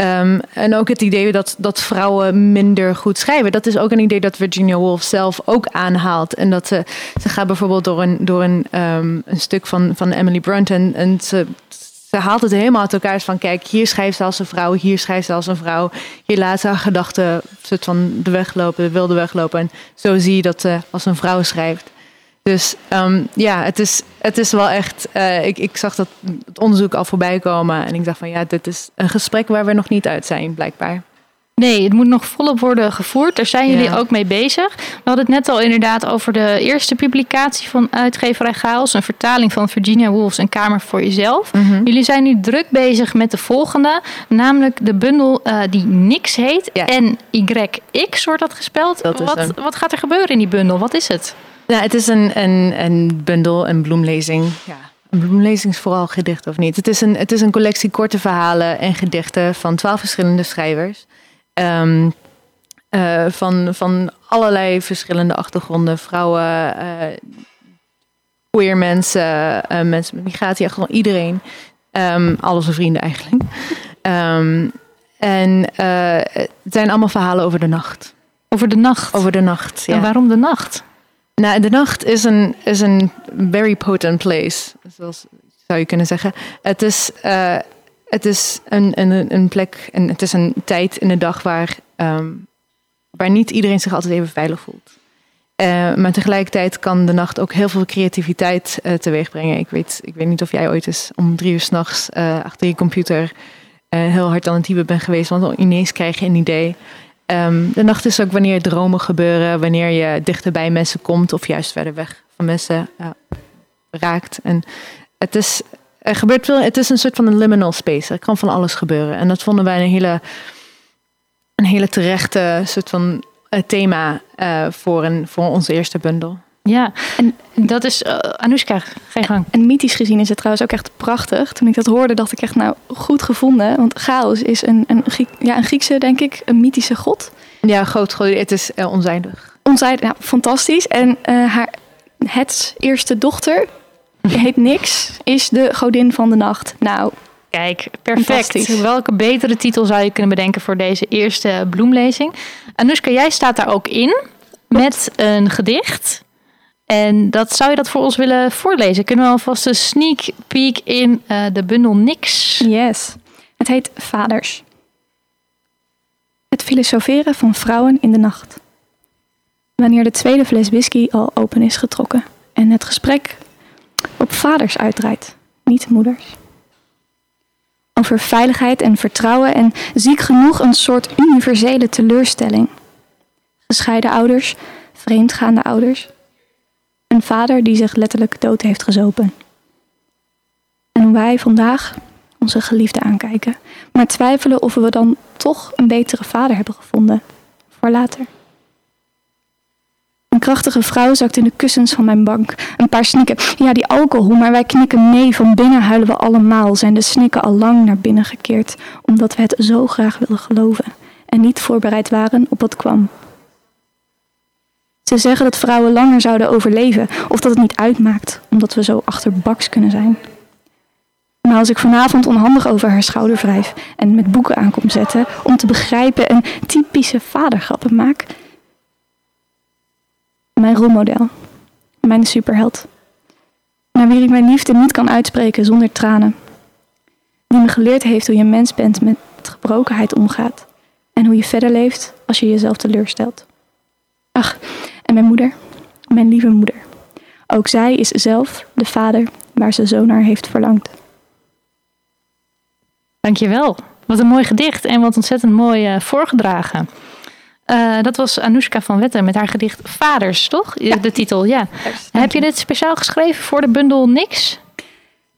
Um, en ook het idee dat, dat vrouwen minder goed schrijven. Dat is ook een idee dat Virginia Woolf zelf ook aanhaalt. En dat ze, ze gaat bijvoorbeeld door een, door een, um, een stuk van, van Emily Brunt. En, en ze, ze haalt het helemaal uit elkaar. Van kijk, hier schrijft ze als een vrouw, hier schrijft ze als een vrouw. Hier laat ze haar gedachten soort van de weg lopen, de wilde weg lopen. En zo zie je dat ze als een vrouw schrijft. Dus um, ja, het is, het is wel echt. Uh, ik, ik zag dat het onderzoek al voorbij komen. En ik dacht van ja, dit is een gesprek waar we nog niet uit zijn, blijkbaar. Nee, het moet nog volop worden gevoerd. Daar zijn jullie ook mee bezig. We hadden het net al inderdaad over de eerste publicatie van uitgeverij Chaos. Een vertaling van Virginia Woolf's Een Kamer voor Jezelf. Mm -hmm. Jullie zijn nu druk bezig met de volgende. Namelijk de bundel uh, die Nix heet. Ja. N-Y-X wordt dat gespeld. Dat wat, wat gaat er gebeuren in die bundel? Wat is het? Nou, het is een, een, een bundel, een bloemlezing. Ja. Een bloemlezing is vooral gedicht of niet. Het is, een, het is een collectie korte verhalen en gedichten van twaalf verschillende schrijvers. Um, uh, van, van allerlei verschillende achtergronden. Vrouwen, uh, queer mensen, uh, mensen met migratieachtergrond, iedereen. Um, al onze vrienden eigenlijk. Um, en het zijn allemaal verhalen over de nacht. Over de nacht? Over de nacht, ja. En waarom de nacht? Nou, de nacht is een, is een very potent place, zoals zou je kunnen zeggen. Het is, uh, het is een, een, een plek en het is een tijd in de dag waar, um, waar niet iedereen zich altijd even veilig voelt. Uh, maar tegelijkertijd kan de nacht ook heel veel creativiteit uh, teweeg brengen. Ik weet, ik weet niet of jij ooit eens om drie uur s'nachts uh, achter je computer heel hard aan het typen bent geweest. Want ineens krijg je een idee. Um, de nacht is ook wanneer dromen gebeuren, wanneer je dichter bij mensen komt of juist verder weg van mensen uh, raakt. En het is, er gebeurt veel, het is een soort van een liminal space. Er kan van alles gebeuren. En dat vonden wij een hele, een hele terechte soort van uh, thema uh, voor, een, voor onze eerste bundel. Ja, en dat is uh, Anoushka, geen gang. En, en mythisch gezien is het trouwens ook echt prachtig. Toen ik dat hoorde, dacht ik echt, nou, goed gevonden. Want chaos is een, een, Griek, ja, een Griekse, denk ik, een mythische god. Ja, groot, groot het is uh, onzijdig. Onzijdig, nou, fantastisch. En uh, haar, het eerste dochter, [laughs] heet Nix, is de godin van de nacht. Nou, Kijk, perfect. Welke betere titel zou je kunnen bedenken voor deze eerste bloemlezing? Anoushka, jij staat daar ook in met een gedicht. En dat, zou je dat voor ons willen voorlezen? Kunnen we alvast een sneak peek in uh, de bundel Niks? Yes. Het heet Vaders. Het filosoferen van vrouwen in de nacht. Wanneer de tweede fles whisky al open is getrokken en het gesprek op vaders uitdraait, niet moeders. Over veiligheid en vertrouwen en ziek genoeg een soort universele teleurstelling. Gescheiden ouders, vreemdgaande ouders, een vader die zich letterlijk dood heeft gezopen. En hoe wij vandaag onze geliefde aankijken, maar twijfelen of we dan toch een betere vader hebben gevonden voor later. Een krachtige vrouw zakt in de kussens van mijn bank. Een paar snikken. Ja, die alcohol, maar wij knikken mee. Van binnen huilen we allemaal. Zijn de snikken al lang naar binnen gekeerd, omdat we het zo graag willen geloven en niet voorbereid waren op wat kwam. Ze zeggen dat vrouwen langer zouden overleven of dat het niet uitmaakt, omdat we zo achterbaks kunnen zijn. Maar als ik vanavond onhandig over haar schouder wrijf en met boeken aankom zetten om te begrijpen en typische vadergrappen maak. Mijn rolmodel, mijn superheld, naar wie ik mijn liefde niet kan uitspreken zonder tranen. Die me geleerd heeft hoe je mens bent met gebrokenheid omgaat en hoe je verder leeft als je jezelf teleurstelt. Ach, en mijn moeder, mijn lieve moeder. Ook zij is zelf de vader waar ze zo naar heeft verlangd. Dankjewel. Wat een mooi gedicht en wat ontzettend mooi uh, voorgedragen. Uh, dat was Anoushka van Wetten met haar gedicht Vaders, toch? Ja. De titel, ja. Heb je dit speciaal geschreven voor de bundel Niks?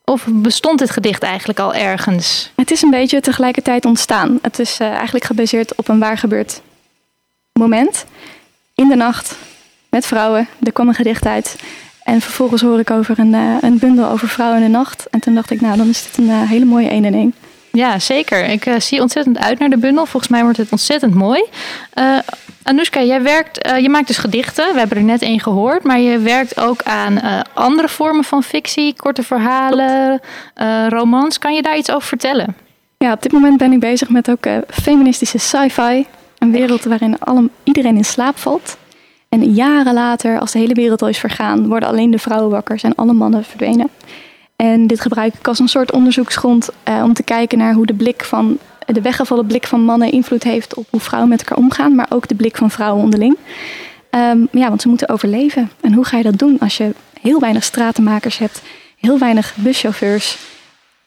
Of bestond dit gedicht eigenlijk al ergens? Het is een beetje tegelijkertijd ontstaan. Het is uh, eigenlijk gebaseerd op een waar gebeurd moment. In de nacht met vrouwen. Er kwam een gedicht uit. En vervolgens hoor ik over een, uh, een bundel over vrouwen in de nacht. En toen dacht ik, nou, dan is dit een uh, hele mooie 1 in 1. Ja, zeker. Ik uh, zie ontzettend uit naar de bundel. Volgens mij wordt het ontzettend mooi. Anoushka, jij werkt, je maakt dus gedichten. We hebben er net één gehoord. Maar je werkt ook aan andere vormen van fictie, korte verhalen, romans. Kan je daar iets over vertellen? Ja, op dit moment ben ik bezig met ook feministische sci-fi. Een wereld waarin alle, iedereen in slaap valt. En jaren later, als de hele wereld al is vergaan, worden alleen de vrouwen wakker, zijn alle mannen verdwenen. En dit gebruik ik als een soort onderzoeksgrond uh, om te kijken naar hoe de blik van de weggevallen blik van mannen invloed heeft op hoe vrouwen met elkaar omgaan, maar ook de blik van vrouwen onderling. Um, ja, want ze moeten overleven. En hoe ga je dat doen als je heel weinig stratenmakers hebt, heel weinig buschauffeurs,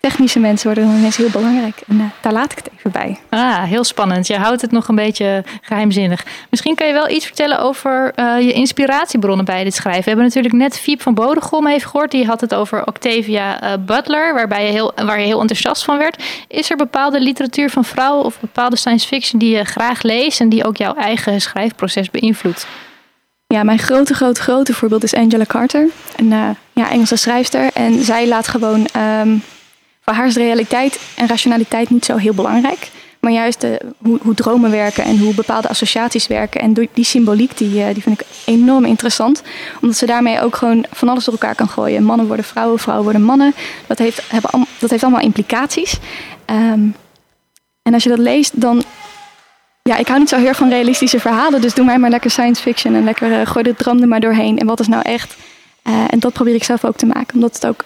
technische mensen worden dan ineens heel belangrijk. En uh, daar laat ik het even bij. Ah, heel spannend. Je houdt het nog een beetje geheimzinnig. Misschien kan je wel iets vertellen over uh, je inspiratiebronnen bij dit schrijven. We hebben natuurlijk net Fiep van Bodegom even gehoord. Die had het over Octavia uh, Butler, waarbij je heel, waar je heel enthousiast van werd. Is er bepaalde literatuur van vrouwen of bepaalde science fiction die je graag leest en die ook jouw eigen schrijfproces beïnvloedt? Ja, mijn grote, grote, grote voorbeeld is Angela Carter. Een ja, Engelse schrijfster. En zij laat gewoon... Um, voor haar is realiteit en rationaliteit niet zo heel belangrijk. Maar juist de, hoe, hoe, dromen werken en hoe bepaalde associaties werken. En die symboliek, die, eh, die vind ik enorm interessant. Omdat ze daarmee ook gewoon van alles door elkaar kan gooien. Mannen worden vrouwen, vrouwen worden mannen. Dat heeft, hebben, dat heeft allemaal implicaties. Um, en als je dat leest, dan... Ja, ik hou niet zo heel van realistische verhalen. Dus doe mij maar lekker science fiction. En lekker uh, gooi de droom er maar doorheen. En wat is nou echt... Uh, en dat probeer ik zelf ook te maken. Omdat het ook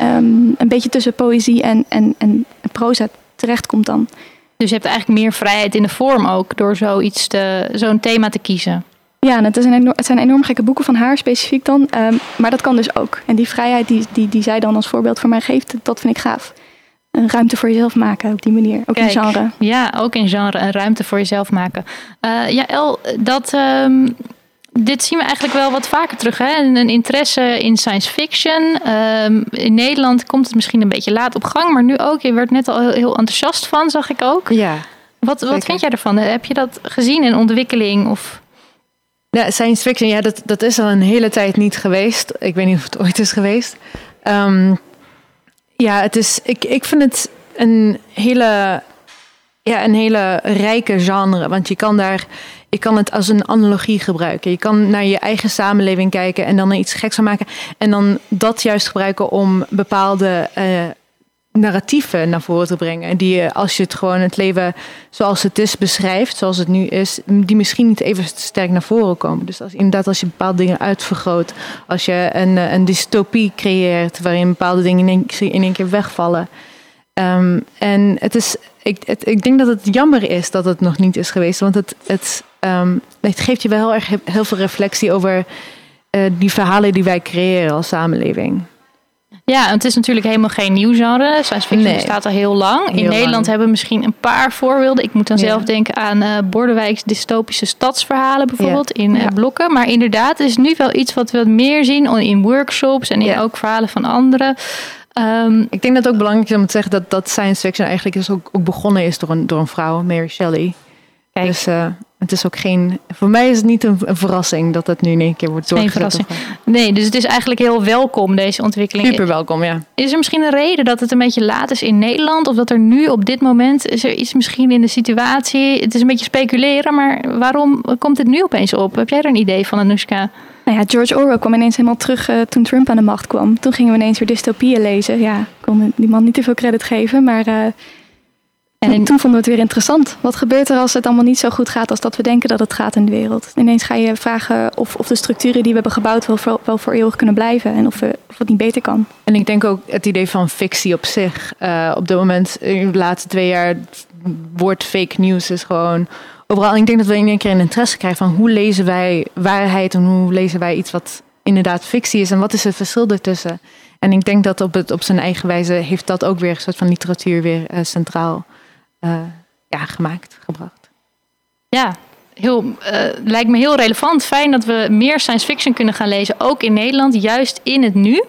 um, een beetje tussen poëzie en, en, en proza terechtkomt dan. Dus je hebt eigenlijk meer vrijheid in de vorm ook door zoiets te, zo'n thema te kiezen. Ja, en het, is een enorm, het zijn enorm gekke boeken van haar specifiek dan. Um, maar dat kan dus ook. En die vrijheid die, die, die zij dan als voorbeeld voor mij geeft, dat vind ik gaaf. Een ruimte voor jezelf maken op die manier. Ook Kijk, in genre. Ja, ook in genre. Een ruimte voor jezelf maken. Uh, ja, El, dat... Um, dit zien we eigenlijk wel wat vaker terug. Hè? Een interesse in science fiction. Um, in Nederland komt het misschien een beetje laat op gang, maar nu ook. Je werd net al heel, heel enthousiast van, zag ik ook. Ja. Wat, wat vind jij ervan? Heb je dat gezien in ontwikkeling? Of? Ja, science fiction, ja, dat, dat is al een hele tijd niet geweest. Ik weet niet of het ooit is geweest. Um, ja, het is, ik, ik vind het een hele, ja, een hele rijke genre. Want je kan daar je kan het als een analogie gebruiken. Je kan naar je eigen samenleving kijken en dan er iets geks van maken. En dan dat juist gebruiken om bepaalde uh, narratieven naar voren te brengen. Die als je het gewoon het leven zoals het is beschrijft, zoals het nu is, die misschien niet even sterk naar voren komen. Dus als, inderdaad, als je bepaalde dingen uitvergroot, als je een, eh, een dystopie creëert waarin bepaalde dingen in één keer wegvallen. Um, en het is, ik, het, ik denk dat het jammer is dat het nog niet is geweest, want het, het um, het geeft je wel heel erg heel veel reflectie over uh, die verhalen die wij creëren als samenleving. Ja, het is natuurlijk helemaal geen nieuw genre. Science fiction nee. bestaat al heel lang. In Nederland lang. hebben we misschien een paar voorbeelden. Ik moet dan ja. zelf denken aan uh, Bordewijks dystopische stadsverhalen bijvoorbeeld ja. in uh, blokken. Maar inderdaad, het is nu wel iets wat we meer zien in workshops en in ook verhalen van anderen. Um, ik denk dat het ook belangrijk is om te zeggen dat, dat science fiction eigenlijk is ook, ook begonnen is door een, door een vrouw, Mary Shelley. Kijk. Dus uh, het is ook geen. Voor mij is het niet een, een verrassing dat het nu in één keer wordt doorgezet. Nee, dus het is eigenlijk heel welkom, deze ontwikkeling. Super welkom, ja. Is er misschien een reden dat het een beetje laat is in Nederland? Of dat er nu op dit moment is er iets misschien in de situatie? Het is een beetje speculeren, maar waarom komt het nu opeens op? Heb jij er een idee van, Anoushka? Nou ja, George Orwell kwam ineens helemaal terug uh, toen Trump aan de macht kwam. Toen gingen we ineens weer dystopieën lezen. Ja, ik kon die man niet te veel credit geven, maar uh, en in... toen vonden we het weer interessant. Wat gebeurt er als het allemaal niet zo goed gaat als dat we denken dat het gaat in de wereld? Ineens ga je vragen of, of de structuren die we hebben gebouwd wel voor, wel voor eeuwig kunnen blijven en of, we, of het niet beter kan. En ik denk ook het idee van fictie op zich. Uh, op dit moment, in de laatste twee jaar, wordt fake news is gewoon overal. Ik denk dat we in één keer een interesse krijgen van hoe lezen wij waarheid en hoe lezen wij iets wat inderdaad fictie is en wat is het verschil ertussen. En ik denk dat op, het, op zijn eigen wijze heeft dat ook weer een soort van literatuur weer uh, centraal uh, ja, gemaakt, gebracht. Ja, heel, uh, lijkt me heel relevant. Fijn dat we meer science fiction kunnen gaan lezen, ook in Nederland, juist in het nu.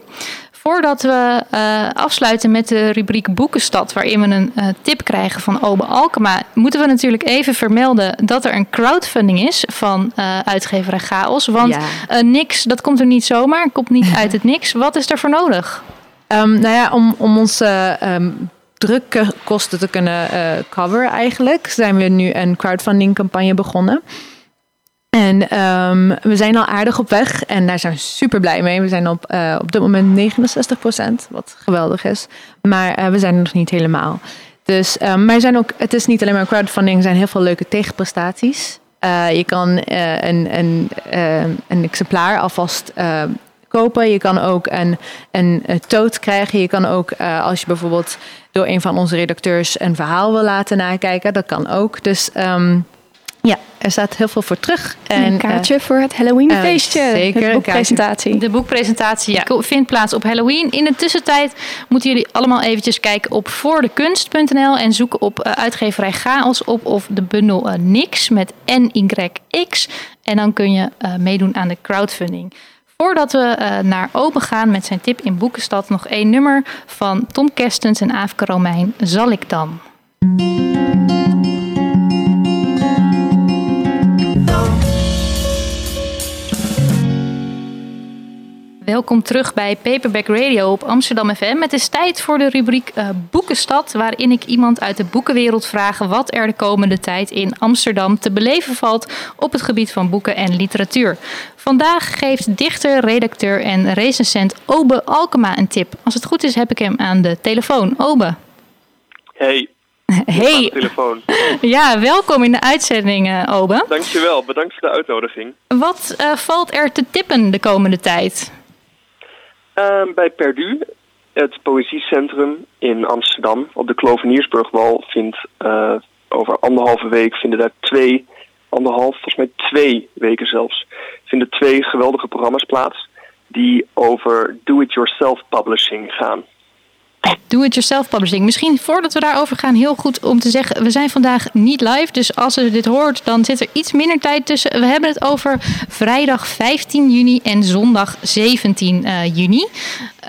Voordat we uh, afsluiten met de rubriek Boekenstad, waarin we een uh, tip krijgen van Obe Alkema, moeten we natuurlijk even vermelden dat er een crowdfunding is van uh, uitgeverij Chaos. Want ja. niks, dat komt er niet zomaar, komt niet [laughs] uit het niks. Wat is er voor nodig? Um, nou ja, om, om onze um, drukkosten te kunnen coveren eigenlijk, zijn we nu een crowdfunding campagne begonnen. En um, we zijn al aardig op weg en daar zijn we super blij mee. We zijn op, uh, op dit moment 69% wat geweldig is. Maar uh, we zijn er nog niet helemaal. Dus, um, maar zijn ook, het is niet alleen maar crowdfunding, er zijn heel veel leuke tegenprestaties. Uh, je kan een, een, een exemplaar alvast kopen. Je kan ook een, een, een krijgen. Je kan ook, als je bijvoorbeeld door een van onze redacteurs een verhaal wil laten nakijken, dat kan ook. Dus um, ja, er staat heel veel voor terug. En, een kaartje uh, voor het Halloween feestje. Uh, zeker. De boekpresentatie. De boekpresentatie ja. vindt plaats op Halloween. In de tussentijd moeten jullie allemaal eventjes kijken op voordekunst.nl en zoeken op uh, uitgeverij Chaos op of de bundel Nix met NYX. En dan kun je meedoen aan de crowdfunding. Voordat we naar open gaan met zijn tip in Boekenstad, nog één nummer van Tom Kerstens en Aafke Romein, Zal ik dan? Welkom terug bij Paperback Radio op Amsterdam FM. Het is tijd voor de rubriek uh, Boekenstad, waarin ik iemand uit de boekenwereld vraag wat er de komende tijd in Amsterdam te beleven valt op het gebied van boeken en literatuur. Vandaag geeft dichter, redacteur en recensent Obe Alkema een tip. Als het goed is, heb ik hem aan de telefoon. Obe. Hey. [laughs] Hey. telefoon. [laughs] Ja, welkom in de uitzending, uh, Obe. Dankjewel, bedankt voor de uitnodiging. Wat uh, valt er te tippen de komende tijd? Uh, bij Perdu, het Poëziecentrum in Amsterdam, op de Kloveniersburgwal, vindt uh, over anderhalve week vinden daar twee, anderhalf, volgens mij twee weken zelfs, vinden twee geweldige programma's plaats die over do-it-yourself publishing gaan. Do-it-yourself publishing. Misschien voordat we daarover gaan, heel goed om te zeggen: we zijn vandaag niet live. Dus als u dit hoort, dan zit er iets minder tijd tussen. We hebben het over vrijdag 15 juni en zondag 17 uh, juni.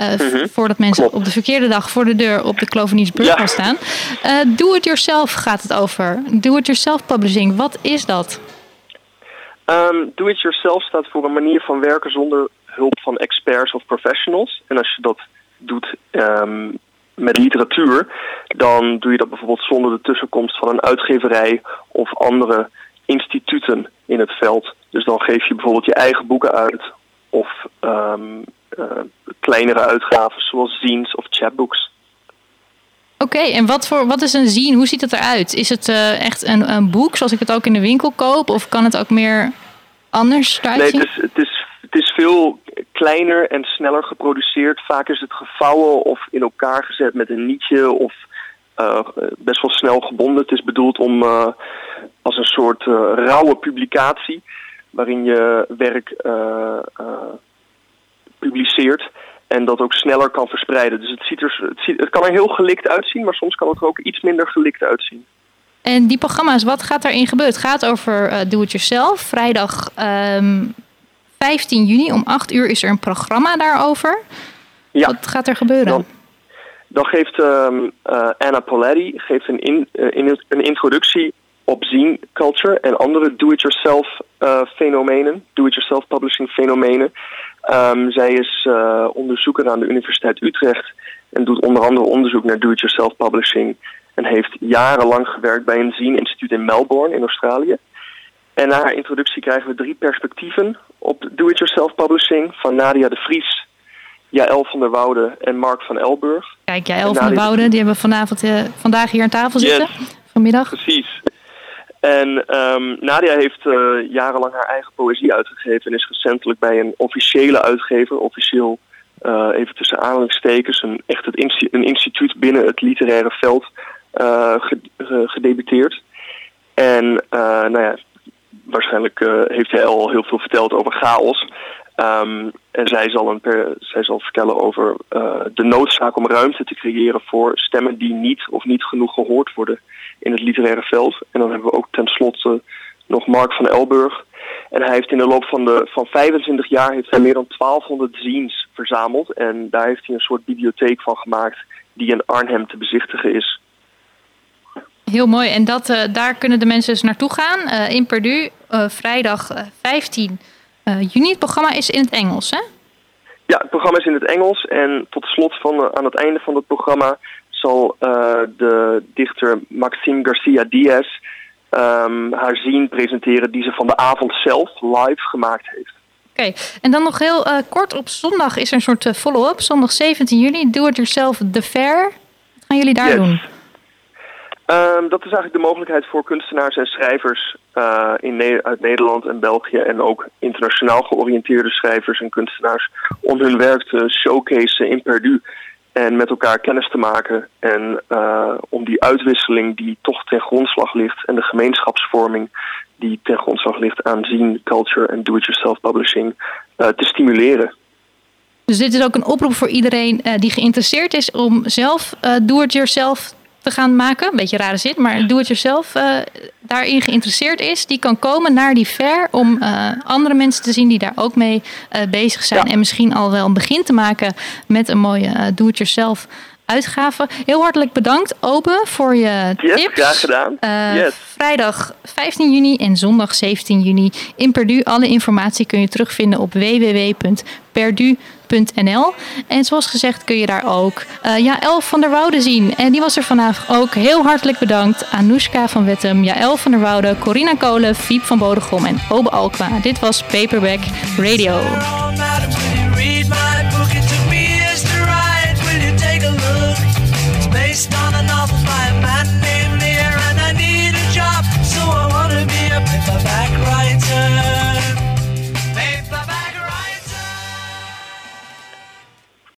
Uh, mm -hmm. Voordat mensen Klopt. op de verkeerde dag voor de deur op de Kloveniersbrug ja. gaan staan. Uh, Do-it-yourself gaat het over. Do-it-yourself publishing, wat is dat? Um, Do-it-yourself staat voor een manier van werken zonder hulp van experts of professionals. En als je dat doet um, met literatuur, dan doe je dat bijvoorbeeld zonder de tussenkomst van een uitgeverij of andere instituten in het veld. Dus dan geef je bijvoorbeeld je eigen boeken uit of um, uh, kleinere uitgaven zoals zines of chapbooks. Oké, okay, en wat, voor, wat is een zine? Hoe ziet het eruit? Is het uh, echt een, een boek zoals ik het ook in de winkel koop? Of kan het ook meer anders eruit Nee, het is, het, is, het is veel kleiner en sneller geproduceerd. Vaak is het gevouwen of in elkaar gezet met een nietje of uh, best wel snel gebonden. Het is bedoeld om uh, als een soort uh, rauwe publicatie waarin je werk publiceert en dat ook sneller kan verspreiden. Dus het, ziet er, het, kan er heel gelikt uitzien, maar soms kan het er ook iets minder gelikt uitzien. En die programma's, wat gaat daarin gebeuren? Het gaat over uh, Do It Yourself. Vrijdag um, 15 juni om 8 uur is er een programma daarover. Ja. Wat gaat er gebeuren? Dan, dan geeft um, uh, Anna Poletti geeft een, in, uh, in, een introductie op zine culture en andere do-it-yourself uh, fenomenen, do-it-yourself publishing fenomenen. Um, zij is onderzoeker aan de Universiteit Utrecht en doet onder andere onderzoek naar do-it-yourself publishing en heeft jarenlang gewerkt bij een zine-instituut in Melbourne in Australië. En na haar introductie krijgen we drie perspectieven op do-it-yourself publishing van Nadia de Vries, Jaël van der Woude en Mark van Elburg. Kijk, Jaël van der Woude, die hebben we vanavond, uh, vandaag hier aan tafel zitten, yes. vanmiddag. Precies. En um, Nadia heeft uh, jarenlang haar eigen poëzie uitgegeven en is recentelijk bij een officiële uitgever, officieel uh, even tussen aanhalingstekens, een, echt het insti een instituut binnen het literaire veld gedebuteerd. En nou ja, waarschijnlijk uh, heeft hij al heel veel verteld over chaos. Um, en zij zal, een zij zal vertellen over uh, de noodzaak om ruimte te creëren voor stemmen die niet of niet genoeg gehoord worden in het literaire veld. En dan hebben we ook tenslotte nog Mark van Elburg. En hij heeft in de loop van, de, van 25 jaar heeft hij meer dan 1200 zines verzameld. En daar heeft hij een soort bibliotheek van gemaakt die in Arnhem te bezichtigen is. Heel mooi. En dat, uh, daar kunnen de mensen dus naartoe gaan. Uh, in Purdue, uh, vrijdag 15 juni. Het programma is in het Engels, hè? Ja, het programma is in het Engels. En tot slot van, aan het einde van het programma zal de dichter Maxime Garcia Diaz um, haar zien presenteren die ze van de avond zelf live gemaakt heeft. Oké, okay. en dan nog heel uh, kort op zondag is er een soort uh, follow-up. Zondag 17 juli, Do It Yourself The Fair. Wat gaan jullie daar yes. doen? Um, dat is eigenlijk de mogelijkheid voor kunstenaars en schrijvers uh, in uit Nederland en België en ook internationaal georiënteerde schrijvers en kunstenaars om hun werk te showcaseen in Perdue en met elkaar kennis te maken en uh, om die uitwisseling die toch ten grondslag ligt en de gemeenschapsvorming die ten grondslag ligt aan zien, culture en do-it-yourself publishing uh, te stimuleren. Dus dit is ook een oproep voor iedereen die geïnteresseerd is om zelf do-it-yourself te gaan maken. Een beetje rare zin, maar do-it-yourself uh, daarin geïnteresseerd is, die kan komen naar die fair om uh, andere mensen te zien die daar ook mee uh, bezig zijn. Ja. En misschien al wel een begin te maken met een mooie do-it-yourself uitgave. Heel hartelijk bedankt, Open, voor je yes, tips. graag gedaan. yes. Vrijdag 15 juni en zondag 17 juni in Perdue. Alle informatie kun je terugvinden op www.perdue.nl. En zoals gezegd kun je daar ook uh, Jaël van der Woude zien. En die was er vandaag ook. Heel hartelijk bedankt. Anoushka van Wettem, Jaël van der Woude, Corina Kolen, Fiep van Bodegom en Obe Alkma. Dit was Paperback Radio.